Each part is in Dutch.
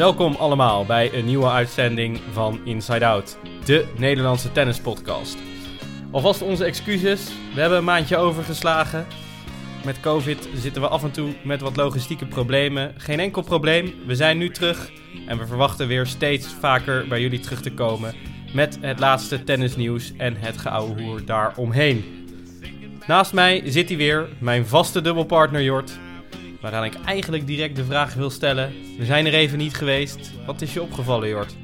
Welkom allemaal bij een nieuwe uitzending van Inside Out, de Nederlandse tennispodcast. Alvast onze excuses, we hebben een maandje overgeslagen. Met COVID zitten we af en toe met wat logistieke problemen. Geen enkel probleem, we zijn nu terug en we verwachten weer steeds vaker bij jullie terug te komen met het laatste tennisnieuws en het geouwehoer daaromheen. Naast mij zit hij weer, mijn vaste dubbelpartner Jort. Waaraan ik eigenlijk direct de vraag wil stellen. We zijn er even niet geweest. Wat is je opgevallen, Jort?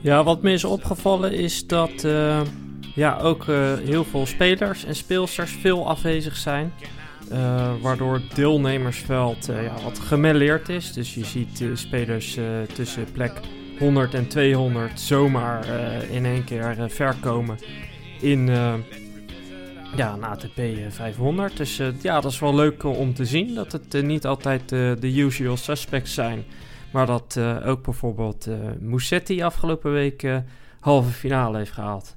Ja, wat me is opgevallen is dat uh, ja, ook uh, heel veel spelers en speelsters veel afwezig zijn. Uh, waardoor het deelnemersveld ja, wat gemêleerd is. Dus je ziet spelers tussen plek 100 en 200 zomaar in één keer ver komen in ja, een ATP 500. Dus uh, ja, dat is wel leuk uh, om te zien. Dat het niet altijd de usual suspects zijn. Maar dat ook bijvoorbeeld Musetti afgelopen week halve finale heeft gehaald.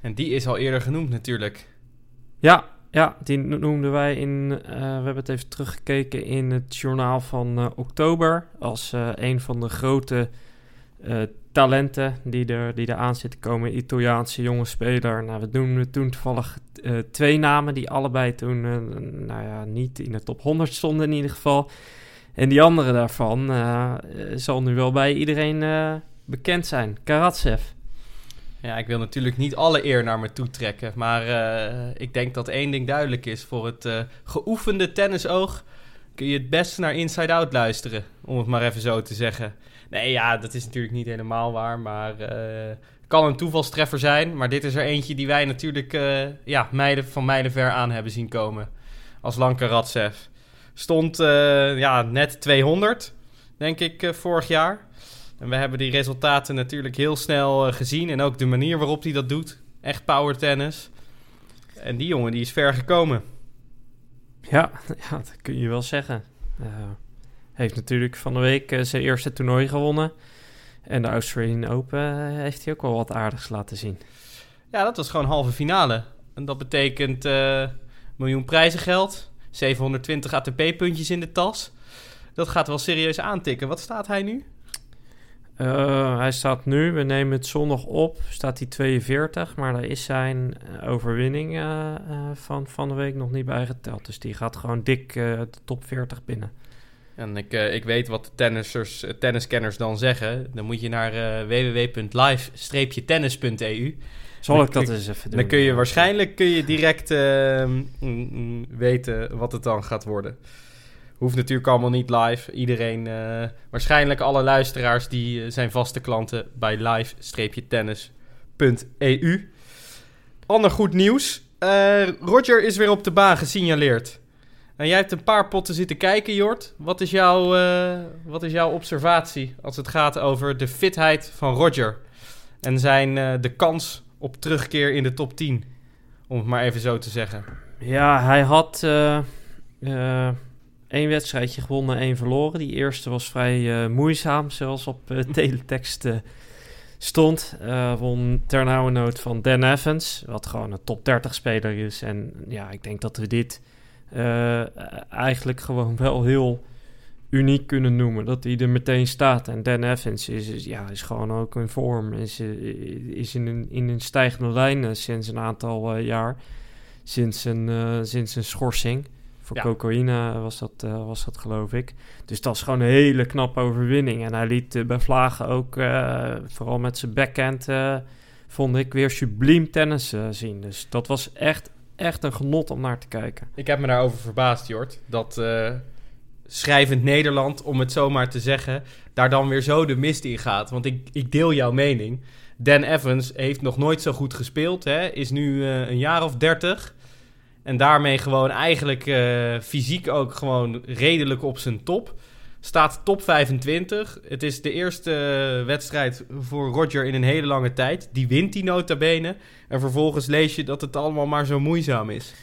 En die is al eerder genoemd natuurlijk. Ja, ja die noemden wij in... we hebben het even teruggekeken in het journaal van oktober. Als een van de grote talenten die er, die er aan zitten komen. Italiaanse jonge speler. Nou, we doen toen toevallig uh, twee namen die allebei toen uh, nou ja, niet in de top 100 stonden in ieder geval. En die andere daarvan uh, zal nu wel bij iedereen bekend zijn. Karatsev. Ja, ik wil natuurlijk niet alle eer naar me toe trekken. Maar ik denk dat één ding duidelijk is. Voor het geoefende tennisoog kun je het beste naar Inside Out luisteren. Om het maar even zo te zeggen. Nee, ja, dat is natuurlijk niet helemaal waar. Maar uh, kan een toevalstreffer zijn. Maar dit is er eentje die wij natuurlijk uh, ja, meiden, van mijlenver aan hebben zien komen. Als Lanka Radsev. Stond uh, ja, net 200, denk ik, vorig jaar. En we hebben die resultaten natuurlijk heel snel gezien. En ook de manier waarop hij dat doet. Echt power tennis. En die jongen die is ver gekomen. Ja, ja dat kun je wel zeggen. Heeft natuurlijk van de week uh, zijn eerste toernooi gewonnen. En de Australian Open uh, heeft hij ook wel wat aardigs laten zien. Ja, dat was gewoon halve finale. En dat betekent uh, miljoen prijzengeld, 720 ATP-puntjes in de tas. Dat gaat wel serieus aantikken. Wat staat hij nu? hij staat nu, we nemen het zondag op, staat hij 42. Maar daar is zijn overwinning van, van de week nog niet bij geteld. Dus die gaat gewoon dik de top 40 binnen. En ik, uh, ik weet wat de tennissers, uh, tenniskenners dan zeggen. Dan moet je naar uh, www.live-tennis.eu. Zal ik dat eens even doen? Dan kun je waarschijnlijk kun je direct ehm, mm, mm, weten wat het dan gaat worden. Hoeft natuurlijk allemaal niet live. Iedereen, waarschijnlijk alle luisteraars die zijn vaste klanten bij live-tennis.eu. Ander goed nieuws. Roger is weer op de baan gesignaleerd. En jij hebt een paar potten zitten kijken, Jort. Wat is, jouw, uh, wat is jouw observatie als het gaat over de fitheid van Roger? En zijn uh, de kans op terugkeer in de top 10? Om het maar even zo te zeggen. Ja, hij had uh, één wedstrijdje gewonnen, één verloren. Die eerste was vrij moeizaam, zoals op teletext stond. won ternauwernood van Dan Evans, wat gewoon een top 30 speler is. En ja, ik denk dat we dit uh, eigenlijk gewoon wel heel uniek kunnen noemen. Dat hij er meteen staat. En Dan Evans is, ja, is gewoon ook in vorm. Is, eh, is in, een, in een stijgende lijn uh, sinds een aantal uh, jaar. Sinds een, sinds een schorsing. Voor ja. cocaïne was dat, was dat, geloof ik. Dus dat is gewoon een hele knappe overwinning. En hij liet bij Vlagen ook, vooral met zijn backhand, vond ik weer subliem tennis zien. Dus dat was echt, echt een genot om naar te kijken. Ik heb me daarover verbaasd, Jort. Dat uh, schrijvend Nederland, om het zomaar te zeggen, daar dan weer zo de mist in gaat. Want ik, ik deel jouw mening. Dan Evans heeft nog nooit zo goed gespeeld. Hè? Is nu uh, een jaar of dertig. En daarmee gewoon eigenlijk uh, fysiek ook gewoon redelijk op zijn top. Staat top 25. Het is de eerste wedstrijd voor Roger in een hele lange tijd. Die wint die nota bene. En vervolgens lees je dat het allemaal maar zo moeizaam is.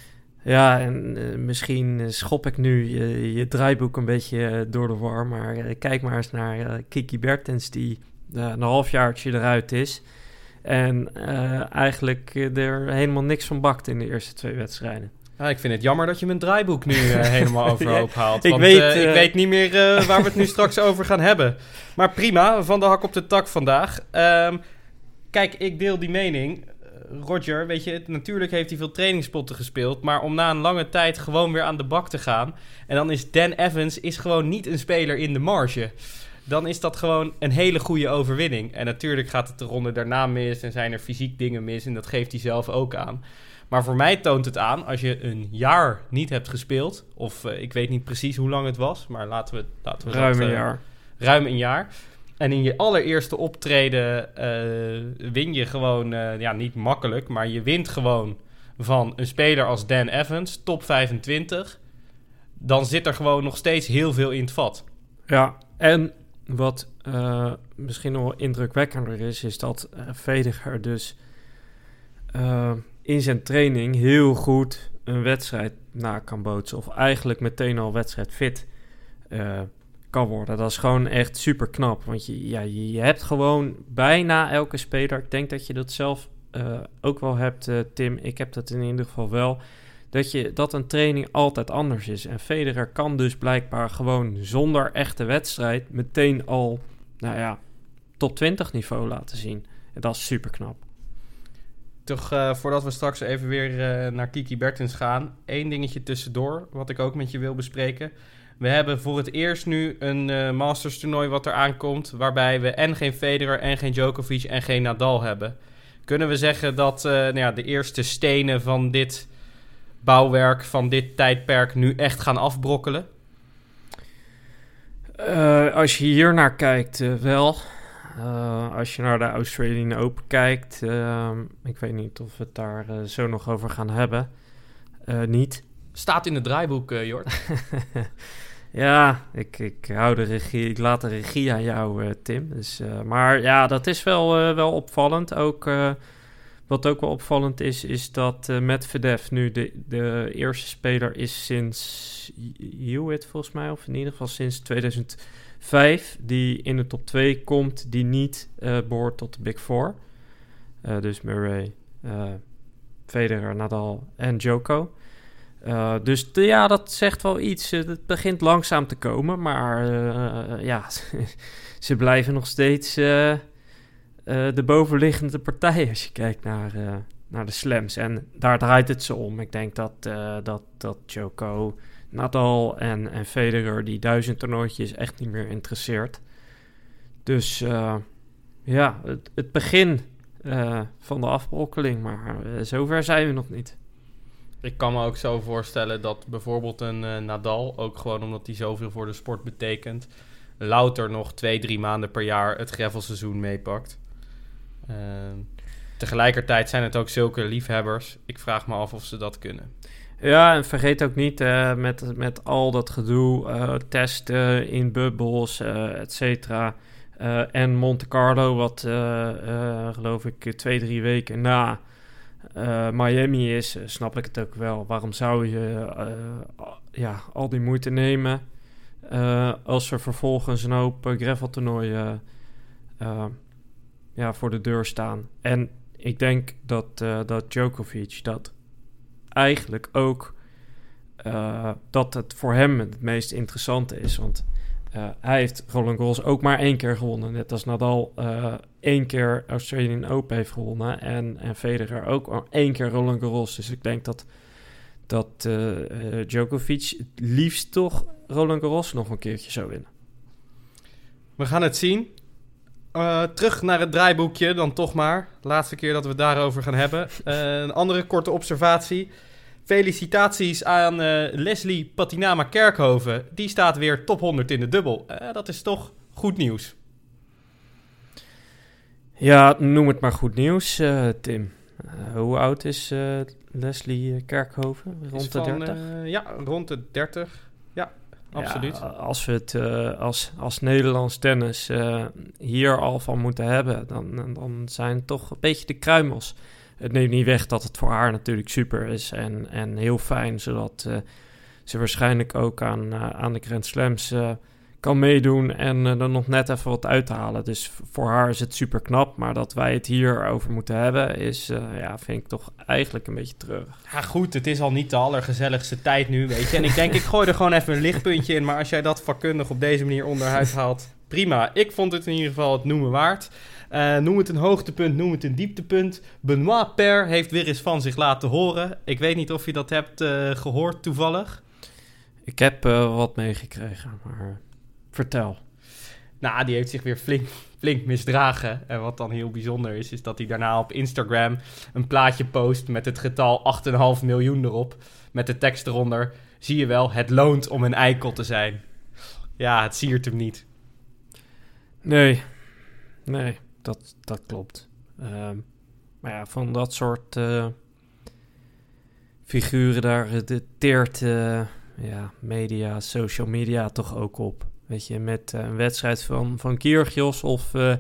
Ja, en uh, misschien schop ik nu je, draaiboek een beetje door de war. Maar kijk maar eens naar Kiki Bertens, die een halfjaartje eruit is. En eigenlijk er helemaal niks van bakt in de eerste twee wedstrijden. Ja, ik vind het jammer dat je mijn draaiboek nu uh, helemaal overhoop haalt. ik want weet, uh, ik uh, weet niet meer waar we het nu straks over gaan hebben. Maar prima, van de hak op de tak vandaag. Um, kijk, ik deel die mening. Roger, weet je, natuurlijk heeft hij veel trainingspotten gespeeld. Maar om na een lange tijd gewoon weer aan de bak te gaan. En dan is Dan Evans is gewoon niet een speler in de marge. Dan is dat gewoon een hele goede overwinning. En natuurlijk gaat het de ronde daarna mis. En zijn er fysiek dingen mis. En dat geeft hij zelf ook aan. Maar voor mij toont het aan, als je een jaar niet hebt gespeeld. Of uh, ik weet niet precies hoe lang het was. Maar laten we, laten we ruim dat, een uh, jaar. Ruim een jaar. En in je allereerste optreden uh, win je gewoon, ja, niet makkelijk, maar je wint gewoon van een speler als Dan Evans, top 25. Dan zit er gewoon nog steeds heel veel in het vat. Ja, en wat misschien nog wel indrukwekkender is, is dat Vediger dus in zijn training heel goed een wedstrijd na kan bootsen. Of eigenlijk meteen al wedstrijd fit kan worden. Dat is gewoon echt super knap. Want je, ja, je, hebt gewoon bijna elke speler. Ik denk dat je dat zelf uh, ook wel hebt, uh, Tim. Ik heb dat in ieder geval wel. Dat, je, dat een training altijd anders is. En Federer kan dus blijkbaar gewoon zonder echte wedstrijd meteen al, nou ja, top 20 niveau laten zien. En dat is super knap. Uh, voordat we straks even weer naar Kiki Bertens gaan, één dingetje tussendoor, wat ik ook met je wil bespreken. We hebben voor het eerst nu een uh, Masters toernooi wat er aankomt, waarbij we en geen Federer en geen Djokovic en geen Nadal hebben. Kunnen we zeggen dat nou ja, de eerste stenen van dit bouwwerk, van dit tijdperk, nu echt gaan afbrokkelen? Als je hier naar kijkt, wel. Als je naar de Australian Open kijkt, ehm, ik weet niet of we het daar zo nog over gaan hebben. niet. Staat in het draaiboek, Jort. Ja, ik, ik hou de regie, ik laat de regie aan jou, Tim. Dus, maar ja, dat is wel, wel opvallend. Ook, wat ook wel opvallend is, is dat Medvedev nu de, de eerste speler is sinds Hewitt volgens mij, of in ieder geval sinds 2005, die in de top 2 komt, die niet behoort tot de Big Four. dus Murray, Federer, Nadal en Djoko. Uh, dus ja, dat zegt wel iets. Uh, het begint langzaam te komen, maar uh, ja, ze blijven nog steeds de bovenliggende partij als je kijkt naar, naar de slams. En daar draait het ze om. Ik denk dat, dat, dat Joko, Nadal en, en Federer die duizend toernooitjes echt niet meer interesseert. Dus ja, het, het begin van de afbrokkeling, maar zover zijn we nog niet. Ik kan me ook zo voorstellen dat bijvoorbeeld een Nadal, ook gewoon omdat hij zoveel voor de sport betekent, louter nog twee, drie maanden per jaar het gravelseizoen meepakt. Uh, tegelijkertijd zijn het ook zulke liefhebbers. Ik vraag me af of ze dat kunnen. Ja, en vergeet ook niet uh, met, met al dat gedoe, uh, testen in bubbels, uh, et cetera. en Monte Carlo, wat geloof ik twee, drie weken na Miami is, snap ik het ook wel. Waarom zou je ja, al die moeite nemen als er vervolgens een hoop graveltoernooien ja, voor de deur staan? En ik denk dat, dat Djokovic dat eigenlijk ook dat het voor hem het meest interessante is. Want uh, hij heeft Roland Garros ook maar één keer gewonnen. Net als Nadal uh, één keer Australian Open heeft gewonnen. En, en Federer ook één keer Roland Garros. Dus ik denk dat, dat Djokovic het liefst toch Roland Garros nog een keertje zou winnen. We gaan het zien. Terug naar het draaiboekje dan toch maar. Laatste keer dat we het daarover gaan hebben. een andere korte observatie. Felicitaties aan uh, Leslie Patinama Kerkhoven. Die staat weer top 100 in de dubbel. Dat is toch goed nieuws. Ja, noem het maar goed nieuws, Tim. hoe oud is Leslie Kerkhoven? Rond is de van, 30? ja, rond de 30. Absoluut. Ja, als we het als, als Nederlands tennis hier al van moeten hebben, dan, dan zijn het toch een beetje de kruimels het neemt niet weg dat het voor haar natuurlijk super is en, en heel fijn, zodat uh, ze waarschijnlijk ook aan, aan de Grand Slams kan meedoen en er nog net even wat uithalen. Dus voor haar is het super knap. Maar dat wij het hier over moeten hebben, is, uh, ja, vind ik toch eigenlijk een beetje treurig. Ja, goed, het is al niet de allergezelligste tijd nu, weet je. En ik denk, ik gooi er gewoon even een lichtpuntje in. Maar als jij dat vakkundig op deze manier onderuit haalt, prima. Ik vond het in ieder geval het noemen waard. Uh, noem het een hoogtepunt, noem het een dieptepunt. Benoit Per heeft weer eens van zich laten horen. Ik weet niet of je dat hebt gehoord toevallig. Ik heb wat meegekregen, maar Vertel. Nou, die heeft zich weer flink, flink misdragen. En wat dan heel bijzonder is, is dat hij daarna op Instagram een plaatje post met het getal 8,5 miljoen erop. Met de tekst eronder: Zie je wel, het loont om een eikel te zijn. Ja, het siert hem niet. Nee, nee, dat, dat klopt. Uh, maar ja, van dat soort uh, figuren daar de teert uh, ja, media, social media toch ook op. Weet je, met uh, een wedstrijd van, van Kyrgios of, uh,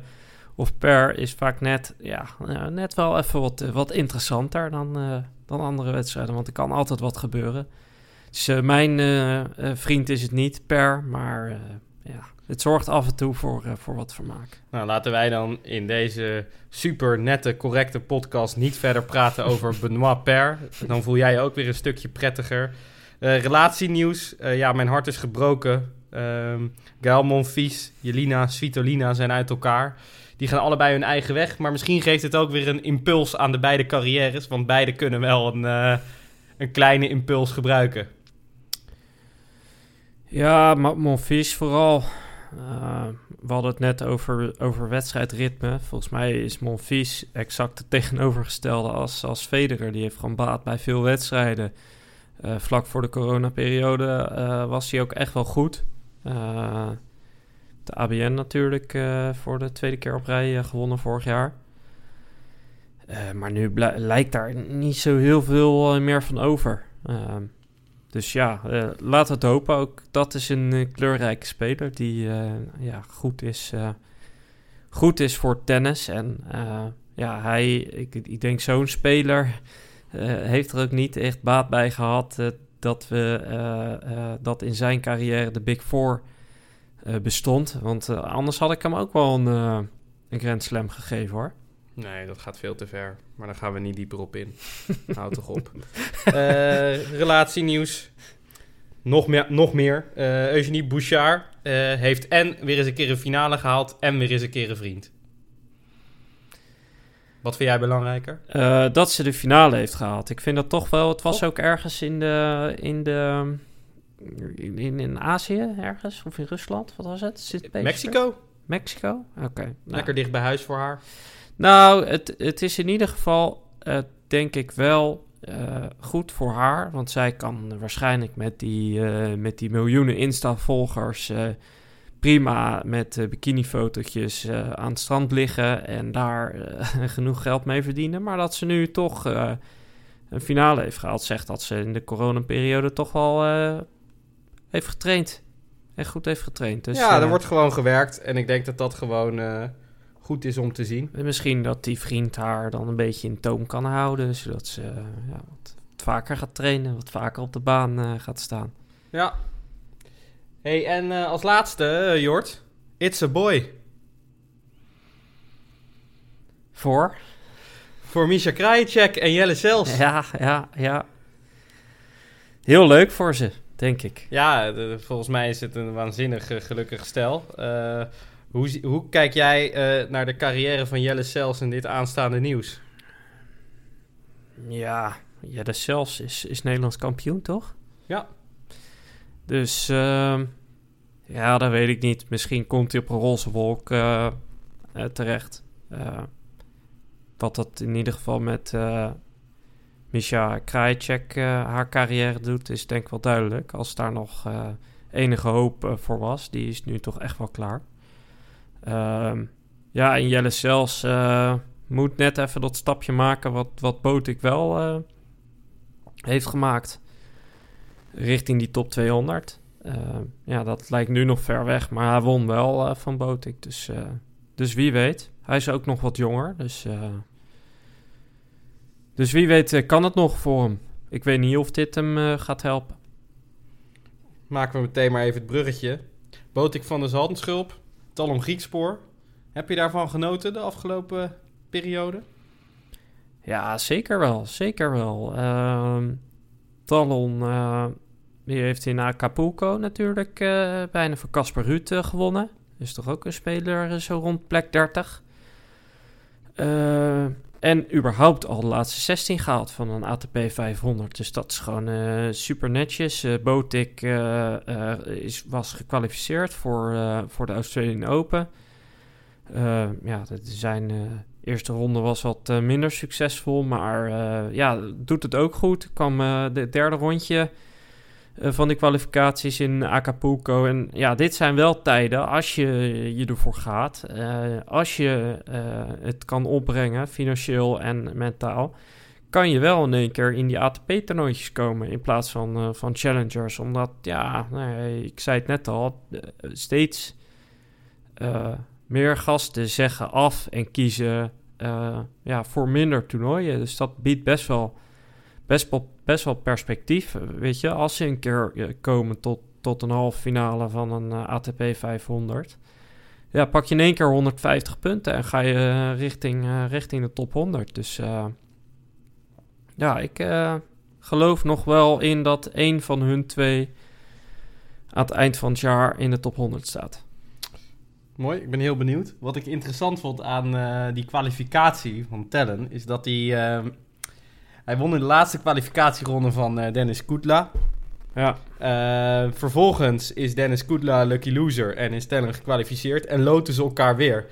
of Per is vaak net, ja, uh, net wel even wat, wat interessanter dan, dan andere wedstrijden. Want er kan altijd wat gebeuren. Dus mijn vriend is het niet, Per, maar ja, het zorgt af en toe voor, voor wat vermaak. Nou, laten wij dan in deze super nette, correcte podcast niet verder praten over Benoit Per. Dan voel jij je ook weer een stukje prettiger. relatienieuws. ja, mijn hart is gebroken Um, Gael Monfils, Jelina, Svitolina zijn uit elkaar. Die gaan allebei hun eigen weg. Maar misschien geeft het ook weer een impuls aan de beide carrières. Want beide kunnen wel een, uh, een kleine impuls gebruiken. Ja, Monfils vooral. Uh, we hadden het net over, over wedstrijdritme. Volgens mij is Monfils exact het tegenovergestelde als, als Federer. Die heeft gewoon baat bij veel wedstrijden. Uh, vlak voor de coronaperiode uh, was hij ook echt wel goed. Uh, de ABN natuurlijk uh, voor de tweede keer op rij uh, gewonnen vorig jaar. maar nu lijkt daar niet zo heel veel meer van over. Ehm, dus ja, laat het hopen. Ook dat is een kleurrijke speler die ja, goed, is, goed is voor tennis. En ja, hij, ik, ik denk zo'n speler heeft er ook niet echt baat bij gehad dat, we, uh, dat in zijn carrière de Big Four uh, bestond. Want anders had ik hem ook wel een, een Grand Slam gegeven hoor. Nee, dat gaat veel te ver. Maar daar gaan we niet dieper op in. Houd toch op. relatienieuws. Nog meer. Nog meer. Eugenie Bouchard heeft en weer eens een keer een finale gehaald... en weer eens een keer een vriend. Wat vind jij belangrijker? Uh, dat ze de finale heeft gehaald. Ik vind dat toch wel. Het was ook ergens in de. In de in, in Azië ergens of in Rusland, wat was het? Zit Mexico. Mexico? Oké. Okay, nou. Lekker dicht bij huis voor haar. Nou, het, het is in ieder geval, uh, denk ik wel, uh, goed voor haar. Want zij kan waarschijnlijk met die, uh, met die miljoenen Insta-volgers prima met uh, bikinifotootjes uh, aan het strand liggen en daar uh, genoeg geld mee verdienen. Maar dat ze nu toch een finale heeft gehaald, zegt dat ze in de coronaperiode toch wel heeft getraind. Echt goed heeft getraind. Dus, ja, er wordt gewoon gewerkt en ik denk dat dat gewoon goed is om te zien. En misschien dat die vriend haar dan een beetje in toom kan houden, zodat ze ja, wat vaker gaat trainen, wat vaker op de baan gaat staan. Ja, hey, en uh, als laatste, uh, Jort. It's a boy. Voor? Voor Misha Krajicek en Jelle Sels. Ja, ja, ja. Heel leuk voor ze, denk ik. Ja, de, volgens mij is het een waanzinnig uh, gelukkig stel. hoe, hoe kijk jij naar de carrière van Jelle Sels en dit aanstaande nieuws? Ja, Jelle Sels is, is Nederlands kampioen, toch? Ja. Dus uh, ja, dat weet ik niet. Misschien komt hij op een roze wolk uh, uh, terecht. wat dat in ieder geval met Misha Krajicek haar carrière doet, is denk ik wel duidelijk. Als daar nog enige hoop voor was. Die is nu toch echt wel klaar. Ehm, ja, en Jelle zelfs moet net even dat stapje maken wat, wat Boot ik wel heeft gemaakt richting die top 200. Uh, eh, ja, dat lijkt nu nog ver weg, maar hij won wel uh, van Botik. Dus, uh, dus wie weet. Hij is ook nog wat jonger, dus, dus wie weet kan het nog voor hem. Ik weet niet of dit hem gaat helpen. Maken we meteen maar even het bruggetje. Botik van der Zandschulp, Talon Griekspoor. Heb je daarvan genoten de afgelopen periode? Ja, zeker wel. Zeker wel. Ehm, Talon eh, die heeft in Acapulco natuurlijk eh, bijna voor Casper Ruud eh, gewonnen. Is toch ook een speler zo rond plek 30. en überhaupt al de laatste 16 gehaald van een ATP 500. Dus dat is gewoon super netjes. Botik is, was gekwalificeerd voor, voor de Australian Open. ja, zijn eerste ronde was wat minder succesvol, maar ja, doet het ook goed. Kwam uh, de derde rondje van de kwalificaties in Acapulco. En ja, dit zijn wel tijden als je je ervoor gaat. als je het kan opbrengen, financieel en mentaal. Kan je wel in één keer in die ATP-toernooitjes komen in plaats van, van challengers. Omdat, ja, nee, ik zei het net al, steeds meer gasten zeggen af en kiezen ja, voor minder toernooien. Dus dat biedt best wel, best wel, best wel perspectief. Weet je, als ze een keer eh, komen tot, tot een halve finale van een uh, ATP 500. Ja, pak je in één keer 150 punten en ga je richting, richting de top 100. Dus ja, ik geloof nog wel in dat een van hun twee aan het eind van het jaar in de top 100 staat. Mooi, ik ben heel benieuwd. Wat ik interessant vond aan die kwalificatie van Tellen is dat hij. Hij won in de laatste kwalificatieronde van uh, Dennis Koetla. Ja. Uh, vervolgens is Dennis Koetla lucky loser en is Tellen gekwalificeerd en loten ze elkaar weer.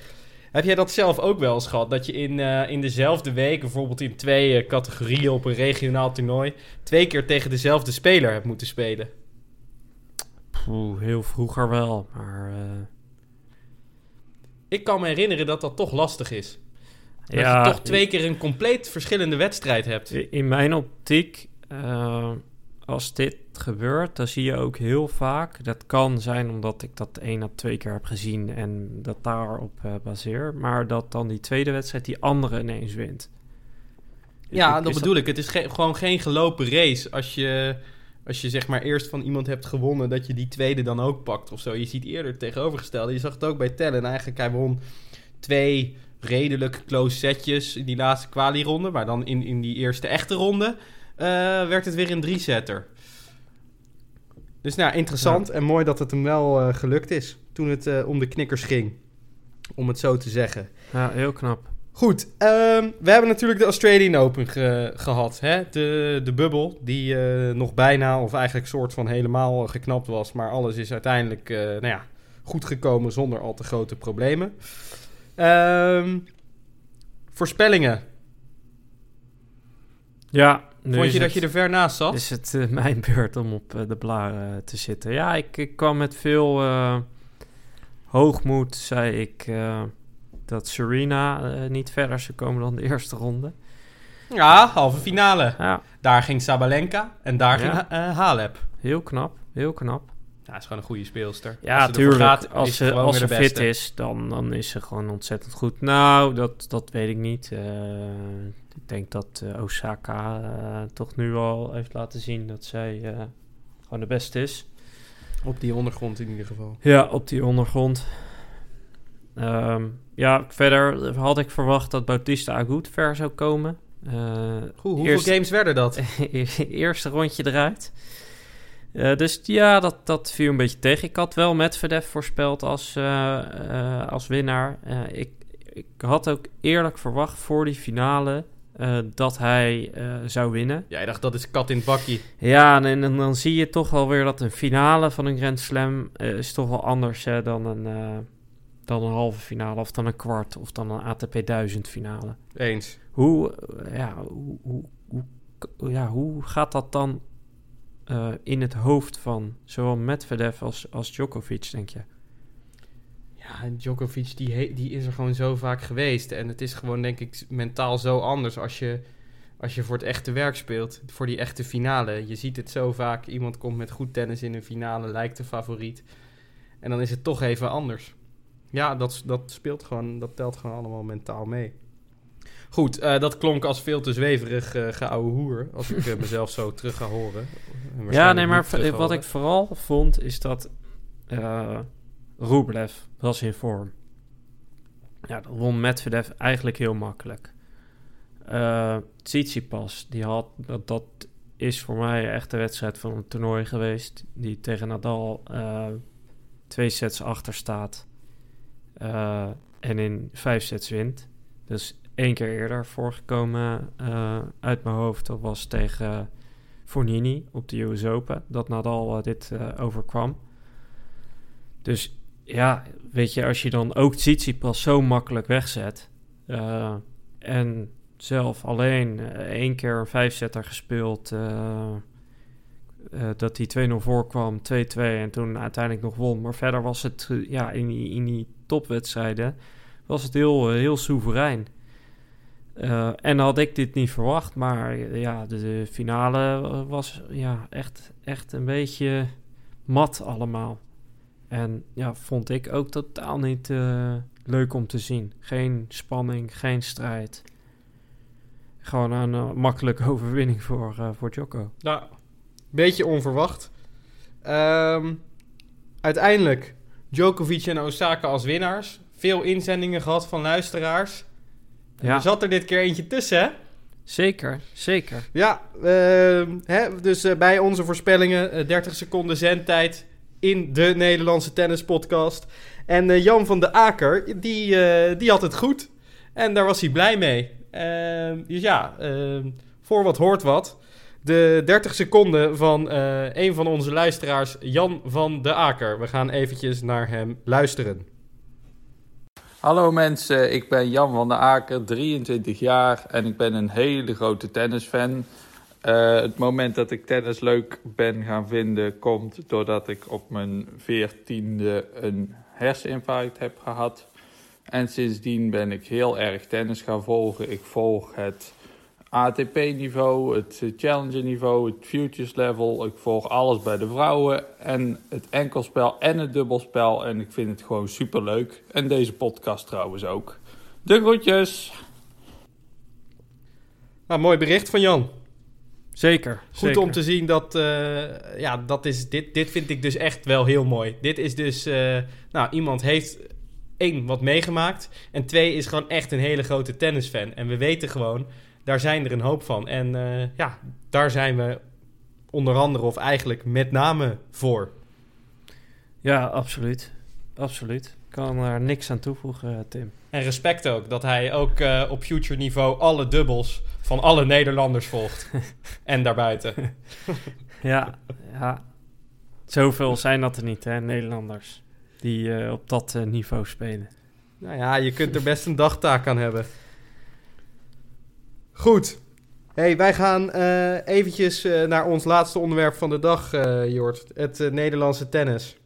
Heb jij dat zelf ook wel eens gehad? Dat je in, in dezelfde week, bijvoorbeeld in twee categorieën op een regionaal toernooi, twee keer tegen dezelfde speler hebt moeten spelen? Poeh, heel vroeger wel, maar ik kan me herinneren dat dat toch lastig is. Dat ja, je toch twee keer een compleet verschillende wedstrijd hebt. In mijn optiek, uh, als dit gebeurt, dan zie je ook heel vaak. Dat kan zijn omdat ik dat één of twee keer heb gezien en dat daarop uh, baseer. Maar dat dan die tweede wedstrijd die andere ineens wint. Ja, dat bedoel ik. Het is gewoon geen gelopen race als je als je zeg maar eerst van iemand hebt gewonnen, dat je die tweede dan ook pakt of zo. Je ziet eerder het tegenovergestelde. Je zag het ook bij Tellen. Eigenlijk, hij won twee redelijk close setjes in die laatste kwalironde. Maar dan in, in die eerste echte ronde uh, werd het weer een drie-setter. Dus nou, interessant en mooi dat het hem wel uh, gelukt is toen het uh, om de knikkers ging. Om het zo te zeggen. Ja, heel knap. Goed, um, we hebben natuurlijk de Australian Open ge gehad. Hè? De, de bubbel, die uh, nog bijna of eigenlijk soort van helemaal geknapt was. Maar alles is uiteindelijk uh, nou ja, goed gekomen zonder al te grote problemen. Um, voorspellingen. Ja. Vond je dat je er ver naast zat? Is het uh, mijn beurt om op de blaren te zitten? Ja, ik, ik kwam met veel hoogmoed, zei ik dat Serena niet verder zou komen dan de eerste ronde. Ja, halve finale. Ja. Daar ging Sabalenka en daar ging Halep. Heel knap, heel knap. Ja, is gewoon een goede speelster. Ja, natuurlijk. als ze, als ze fit is, dan, dan is ze gewoon ontzettend goed. Nou, dat, dat weet ik niet. Uh, ik denk dat Osaka toch nu al heeft laten zien dat zij gewoon de beste is. Op die ondergrond in ieder geval. Ja, op die ondergrond. Um, ja, verder had ik verwacht dat Bautista Agut ver zou komen. Uh, hoeveel games werden dat? eerste rondje eruit. Uh, dus ja, dat, dat viel een beetje tegen. Ik had wel Medvedev voorspeld als, uh, als winnaar. ik, ik had ook eerlijk verwacht voor die finale dat hij zou winnen. Ja, dacht dat is kat in het bakje. Ja, en, en, dan zie je toch wel weer dat een finale van een Grand Slam is toch wel anders dan een dan een halve finale of dan een kwart of dan een ATP 1000 finale. Eens. Hoe, eh, ja, hoe, hoe, hoe ja, hoe gaat dat dan uh, in het hoofd van zowel Medvedev als, als Djokovic, denk je? Ja, Djokovic die, die is er gewoon zo vaak geweest. En het is gewoon, denk ik, mentaal zo anders als je, als je voor het echte werk speelt. Voor die echte finale. Je ziet het zo vaak. Iemand komt met goed tennis in een finale, lijkt de favoriet. En dan is het toch even anders. Ja, dat, dat speelt gewoon, dat telt gewoon allemaal mentaal mee. Goed, uh, dat klonk als veel te zweverig uh, geouwe hoer. Als ik uh, mezelf zo terug ga horen. Ja, nee, maar wat ik vooral vond is dat Rublev was in vorm. Ja, dat won Medvedev eigenlijk heel makkelijk. Uh, Tsitsipas, die had, dat, dat is voor mij echt de wedstrijd van een toernooi geweest. Die tegen Nadal uh, twee sets achter staat. Uh, en in vijf sets wint. Dus één keer eerder voorgekomen uit mijn hoofd. Dat was tegen Fornini op de US Open. Dat Nadal dit overkwam. Dus ja, weet je, als je dan ook Tsitsipas zo makkelijk wegzet... en zelf alleen één keer een vijfzetter gespeeld. Dat hij 2-0 voorkwam, 2-2 en toen uiteindelijk nog won. Maar verder was het ja, in, die, in die topwedstrijden was het heel, heel soeverein. En had ik dit niet verwacht, maar ja, de, finale was ja, echt, echt een beetje mat allemaal. En ja, vond ik ook totaal niet leuk om te zien. Geen spanning, geen strijd gewoon een uh, makkelijke overwinning voor, voor Joko. Nou, beetje onverwacht. Um, uiteindelijk Djokovic en Osaka als winnaars. Veel inzendingen gehad van luisteraars. Ja. Er zat er dit keer eentje tussen, hè? Zeker, zeker. Ja, uh, hè, dus uh, bij onze voorspellingen 30 seconden zendtijd in de Nederlandse tennispodcast. En Jan van de Aker, die, die had het goed. En daar was hij blij mee. Ehm, dus ja, ehm, voor wat hoort wat. De 30 seconden van een van onze luisteraars, Jan van de Aker. We gaan eventjes naar hem luisteren. Hallo mensen, ik ben Jan van de Aker, 23 jaar en ik ben een hele grote tennisfan. Uh, het moment dat ik tennis leuk ben gaan vinden komt doordat ik op mijn 14e een herseninfarct heb gehad. En sindsdien ben ik heel erg tennis gaan volgen. Ik volg het ATP-niveau, het Challenger-niveau, het Futures level. Ik volg alles bij de vrouwen en het enkelspel en het dubbelspel. En ik vind het gewoon super leuk. En deze podcast trouwens ook. De groetjes! Nou, mooi bericht van Jan. Zeker. Goed zeker. om te zien dat, uh, ja, dat is, dit, dit vind ik dus echt wel heel mooi. Dit is dus, uh, nou, iemand heeft één, wat meegemaakt. En twee, is gewoon echt een hele grote tennisfan. En we weten gewoon, daar zijn er een hoop van. En uh, ja, daar zijn we onder andere of eigenlijk met name voor. Ja, absoluut. Absoluut. Ik kan er niks aan toevoegen, Tim. En respect ook, dat hij ook uh, op future niveau alle dubbels van alle Nederlanders volgt. en daarbuiten. ja, ja. Zoveel zijn dat er niet, hè, Nederlanders die uh, op dat niveau spelen. Nou ja, je kunt er best een dagtaak aan hebben. Goed. Hey, wij gaan uh, eventjes naar ons laatste onderwerp van de dag, Jort. Het Nederlandse tennis.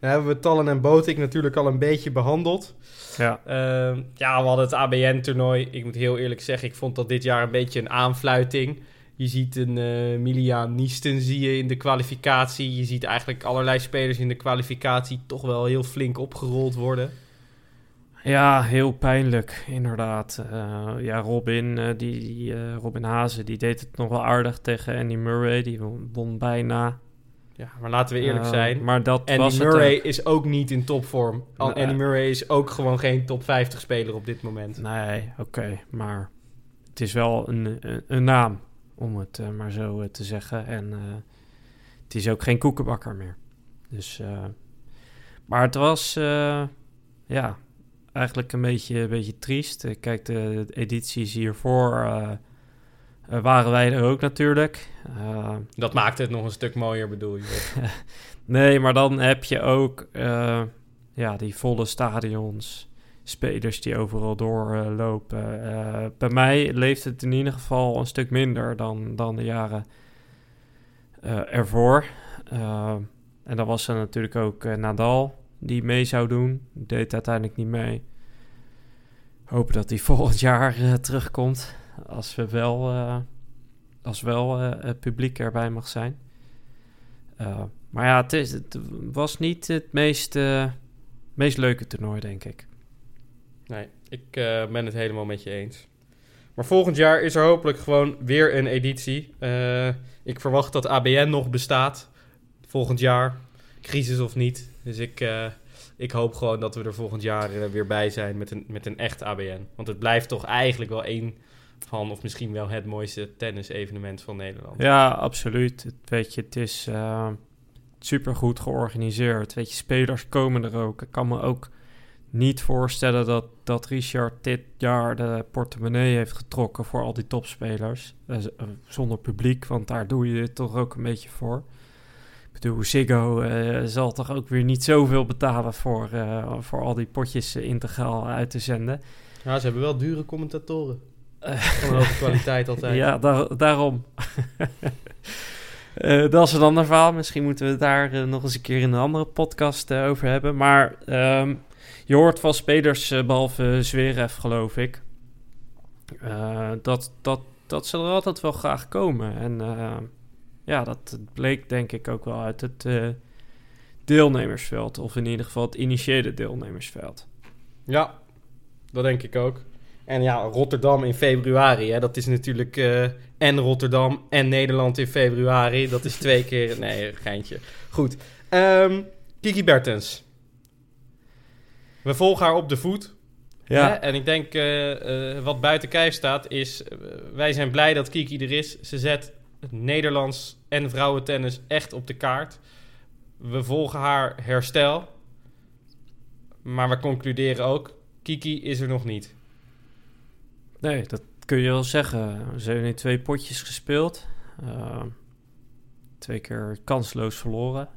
Daar hebben we Tallen en Botik natuurlijk al een beetje behandeld. Ja. Ehm, ja, we hadden het ABN-toernooi. Ik moet heel eerlijk zeggen, ik vond dat dit jaar een beetje een aanfluiting. Je ziet een uh, Milian Niesten zie je in de kwalificatie. Je ziet eigenlijk allerlei spelers in de kwalificatie toch wel heel flink opgerold worden. Ja, heel pijnlijk, inderdaad. Uh, ja, Robin, uh, die, die Robin Hazen, die deed het nog wel aardig tegen Andy Murray. Die won, bijna. Ja, maar laten we eerlijk zijn. Maar dat Andy was Murray is ook niet in topvorm. Nee. Andy Murray is ook gewoon geen top 50 speler op dit moment. Nee, oké. Okay, maar het is wel een, een, een naam om het maar zo te zeggen. En het is ook geen koekenbakker meer. Dus, maar het was, ja, eigenlijk een beetje, een beetje triest. Kijk, de, edities hiervoor waren wij er ook natuurlijk. Dat maakte het nog een stuk mooier, bedoel je? nee, maar dan heb je ook, ja, die volle stadions spelers die overal doorlopen. Bij mij leeft het in ieder geval een stuk minder dan, dan de jaren ervoor. en dan was er natuurlijk ook Nadal die mee zou doen. Deed uiteindelijk niet mee. Hopen dat hij volgend jaar terugkomt. Als we wel, als wel het publiek erbij mag zijn. maar ja, het, is, het, was niet het meest, meest leuke toernooi, denk ik. Nee, ik uh, ben het helemaal met je eens. Maar volgend jaar is er hopelijk gewoon weer een editie. Uh, ik verwacht dat ABN nog bestaat volgend jaar. Crisis of niet. Dus ik, eh, ik hoop gewoon dat we er volgend jaar eh, weer bij zijn met een, met een echt ABN. Want het blijft toch eigenlijk wel één van, of misschien wel het mooiste tennis-evenement van Nederland. Ja, absoluut. Het, weet je, het is uh, super goed georganiseerd. Weet je, spelers komen er ook. Ik kan me ook niet voorstellen dat, dat Richard dit jaar de portemonnee heeft getrokken voor al die topspelers. Zonder publiek, want daar doe je het toch ook een beetje voor. Ik bedoel, Ziggo uh, zal toch ook weer niet zoveel betalen voor, uh, voor al die potjes integraal uit te zenden. Ja, ze hebben wel dure commentatoren. Van hoge kwaliteit altijd. Ja, daar, daarom. Uh, dat is een ander verhaal. Misschien moeten we het daar uh, nog eens een keer in een andere podcast uh, over hebben. Maar um, je hoort van spelers, behalve Zverev geloof ik, dat, dat, dat ze er altijd wel graag komen. En ja, dat bleek denk ik ook wel uit het deelnemersveld. Of in ieder geval het initiële deelnemersveld. Ja, dat denk ik ook. En ja, Rotterdam in februari, hè, dat is natuurlijk uh, en Rotterdam en Nederland in februari. Dat is twee keer, nee, geintje. Goed, um, Kiki Bertens. We volgen haar op de voet. Ja. Hè? En ik denk, uh, uh, wat buiten kijf staat, is... wij zijn blij dat Kiki er is. Ze zet Nederlands en vrouwentennis echt op de kaart. We volgen haar herstel. Maar we concluderen ook, Kiki is er nog niet. Nee, dat kun je wel zeggen. Ze hebben nu twee potjes gespeeld. Uh, twee keer kansloos verloren.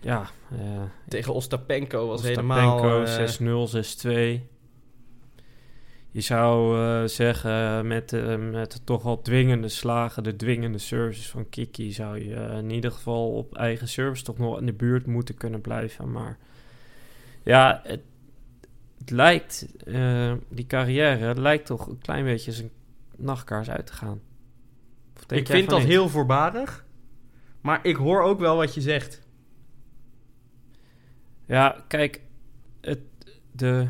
Ja. Uh, Tegen Ostapenko was helemaal... Ostapenko 6-0, 6-2. Je zou uh, zeggen, met, uh, met toch al dwingende slagen, de dwingende services van Kiki, zou je in ieder geval op eigen service toch nog in de buurt moeten kunnen blijven. Maar ja, het, het lijkt, die carrière lijkt toch een klein beetje zijn nachtkaars uit te gaan. Ik vind dat niet? heel voorbarig, maar ik hoor ook wel wat je zegt. Ja, kijk, het, de,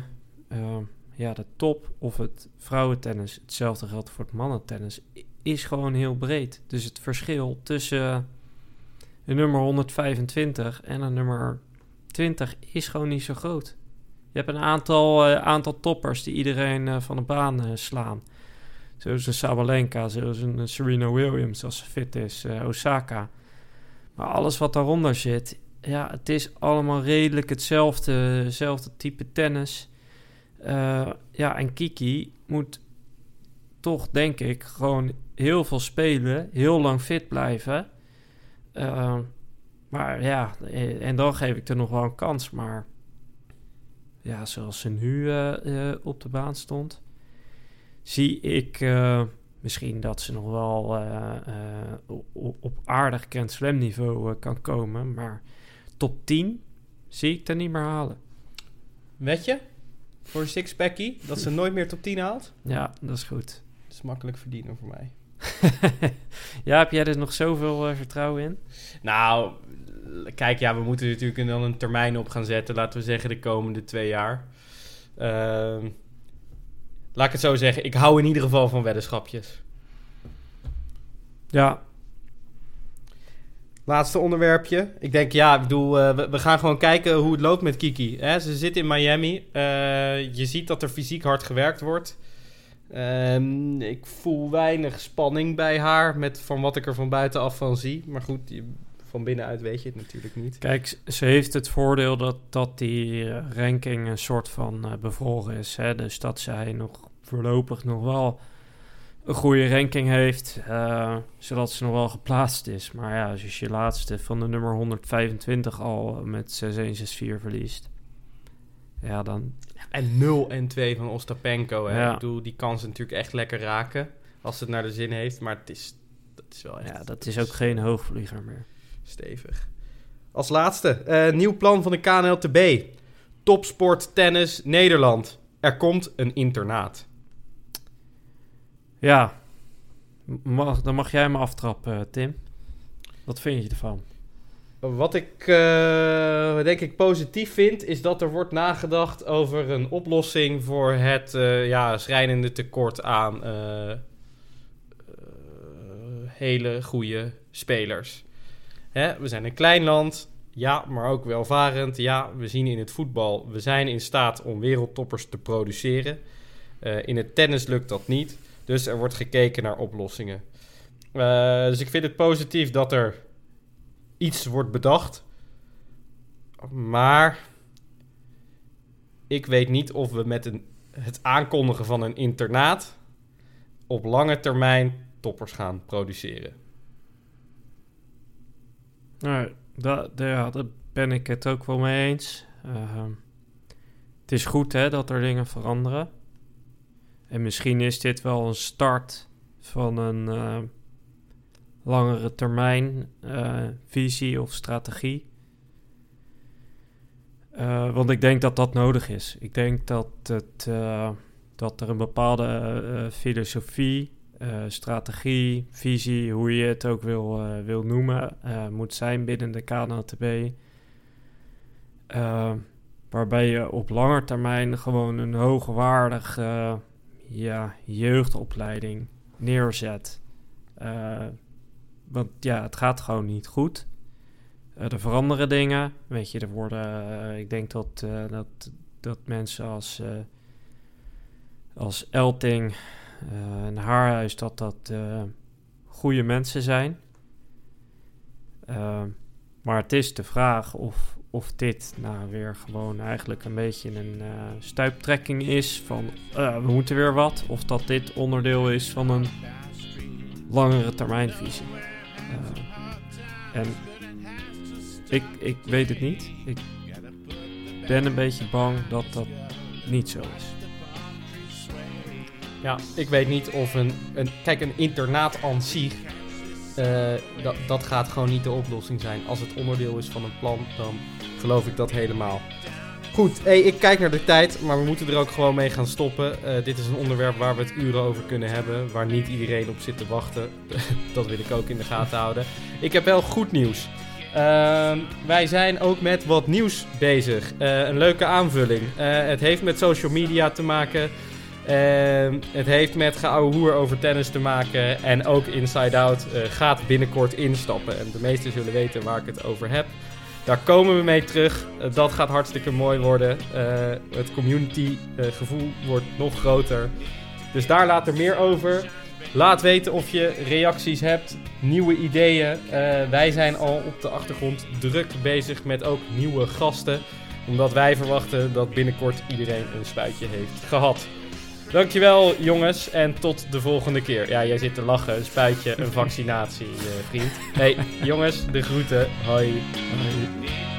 uh, ja, de top of het vrouwentennis, hetzelfde geldt voor het mannentennis, is gewoon heel breed. Dus het verschil tussen de nummer 125 en een nummer 20 is gewoon niet zo groot. Je hebt een aantal, uh, aantal toppers die iedereen uh, van de baan uh, slaan. Zoals een Sabalenka, zoals een Serena Williams als ze fit is, Osaka. Maar alles wat daaronder zit, ja, het is allemaal redelijk hetzelfde, hetzelfde type tennis. Ja, en Kiki moet toch, denk ik, gewoon heel veel spelen, heel lang fit blijven. maar ja, en dan geef ik er nog wel een kans, maar ja, zoals ze nu op de baan stond, zie ik misschien dat ze nog wel op, aardig Grand Slam niveau kan komen. Maar top 10 zie ik er niet meer halen. Weet je? Voor Sixpacky dat ze nooit meer top 10 haalt? Ja, dat is goed. Dat is makkelijk verdienen voor mij. ja, heb jij er nog zoveel vertrouwen in? Nou, kijk, ja, we moeten natuurlijk dan een termijn op gaan zetten. Laten we zeggen de komende twee jaar. Uh, laat ik het zo zeggen. Ik hou in ieder geval van weddenschapjes. Ja. Laatste onderwerpje. Ik denk, ja, ik bedoel, uh, we, gaan gewoon kijken hoe het loopt met Kiki. Hè? Ze zit in Miami. Uh, je ziet dat er fysiek hard gewerkt wordt. Um, ik voel weinig spanning bij haar met van wat ik er van buitenaf van zie. Maar goed, van binnenuit weet je het natuurlijk niet. Kijk, ze heeft het voordeel dat, dat die uh, ranking een soort van bevroren is. Hè? Dus dat zij nog voorlopig nog wel een goede ranking heeft, uh, zodat ze nog wel geplaatst is. Maar ja, als je je laatste van de nummer 125 al met 6-1, 6-4 verliest, ja dan... En 0 en 2 van Ostapenko, hè? Ja. Ik bedoel, die kan ze natuurlijk echt lekker raken als het naar de zin heeft, maar het is... Dat is wel echt... Ja, dat is ook geen hoogvlieger meer. Stevig. Als laatste, uh, nieuw plan van de KNLTB. Topsport Tennis Nederland. Er komt een internaat. Ja, mag, dan mag jij me aftrappen, Tim. Wat vind je ervan? Wat ik denk ik positief vind, is dat er wordt nagedacht over een oplossing voor het uh, ja, schrijnende tekort aan hele goede spelers. Hè, we zijn een klein land, ja, maar ook welvarend. Ja, we zien in het voetbal, we zijn in staat om wereldtoppers te produceren. In het tennis lukt dat niet, dus er wordt gekeken naar oplossingen. Uh, dus ik vind het positief dat er iets wordt bedacht. Maar ik weet niet of we met een, het aankondigen van een internaat op lange termijn toppers gaan produceren. Nou, daar, ben ik het ook wel mee eens. Uh, het is goed hè, dat er dingen veranderen. En misschien is dit wel een start van een uh, langere termijn uh, visie of strategie. Uh, want ik denk dat dat nodig is. Ik denk dat, het, dat er een bepaalde filosofie strategie, visie, hoe je het ook wil, wil noemen, moet zijn binnen de KNLTB. waarbij je op lange termijn gewoon een hoogwaardige ja, jeugdopleiding neerzet. want ja, het gaat gewoon niet goed. er veranderen dingen. Weet je, er worden. ik denk dat, dat, dat mensen als, als Elting uh, een haarhuis dat dat uh, goede mensen zijn. Uh, maar het is de vraag of, of dit nou weer gewoon eigenlijk een beetje een stuiptrekking is van we moeten weer wat. Of dat dit onderdeel is van een langere termijnvisie. en ik, ik weet het niet. Ik ben een beetje bang dat dat niet zo is. Ja, ik weet niet of een... een kijk, een internaat aan zich... Dat, dat gaat gewoon niet de oplossing zijn. Als het onderdeel is van een plan, dan geloof ik dat helemaal. Goed, ik kijk naar de tijd, maar we moeten er ook gewoon mee gaan stoppen. Uh, dit is een onderwerp waar we het uren over kunnen hebben, waar niet iedereen op zit te wachten. dat wil ik ook in de gaten houden. Ik heb wel goed nieuws. Uh, wij zijn ook met wat nieuws bezig. Uh, een leuke aanvulling. het heeft met social media te maken. Uh, het heeft met geouwe hoer over tennis te maken. En ook Inside Out gaat binnenkort instappen. En de meesten zullen weten waar ik het over heb. Daar komen we mee terug. Uh, dat gaat hartstikke mooi worden. Eh, het community gevoel wordt nog groter. Dus daar later meer over. Laat weten of je reacties hebt, nieuwe ideeën. wij zijn al op de achtergrond druk bezig met ook nieuwe gasten. Omdat wij verwachten dat binnenkort iedereen een spuitje heeft gehad. Dankjewel jongens en tot de volgende keer. Ja, jij zit te lachen. Een spuitje, een vaccinatie, uh, vriend. Hey jongens, de groeten. Hoi. Hoi.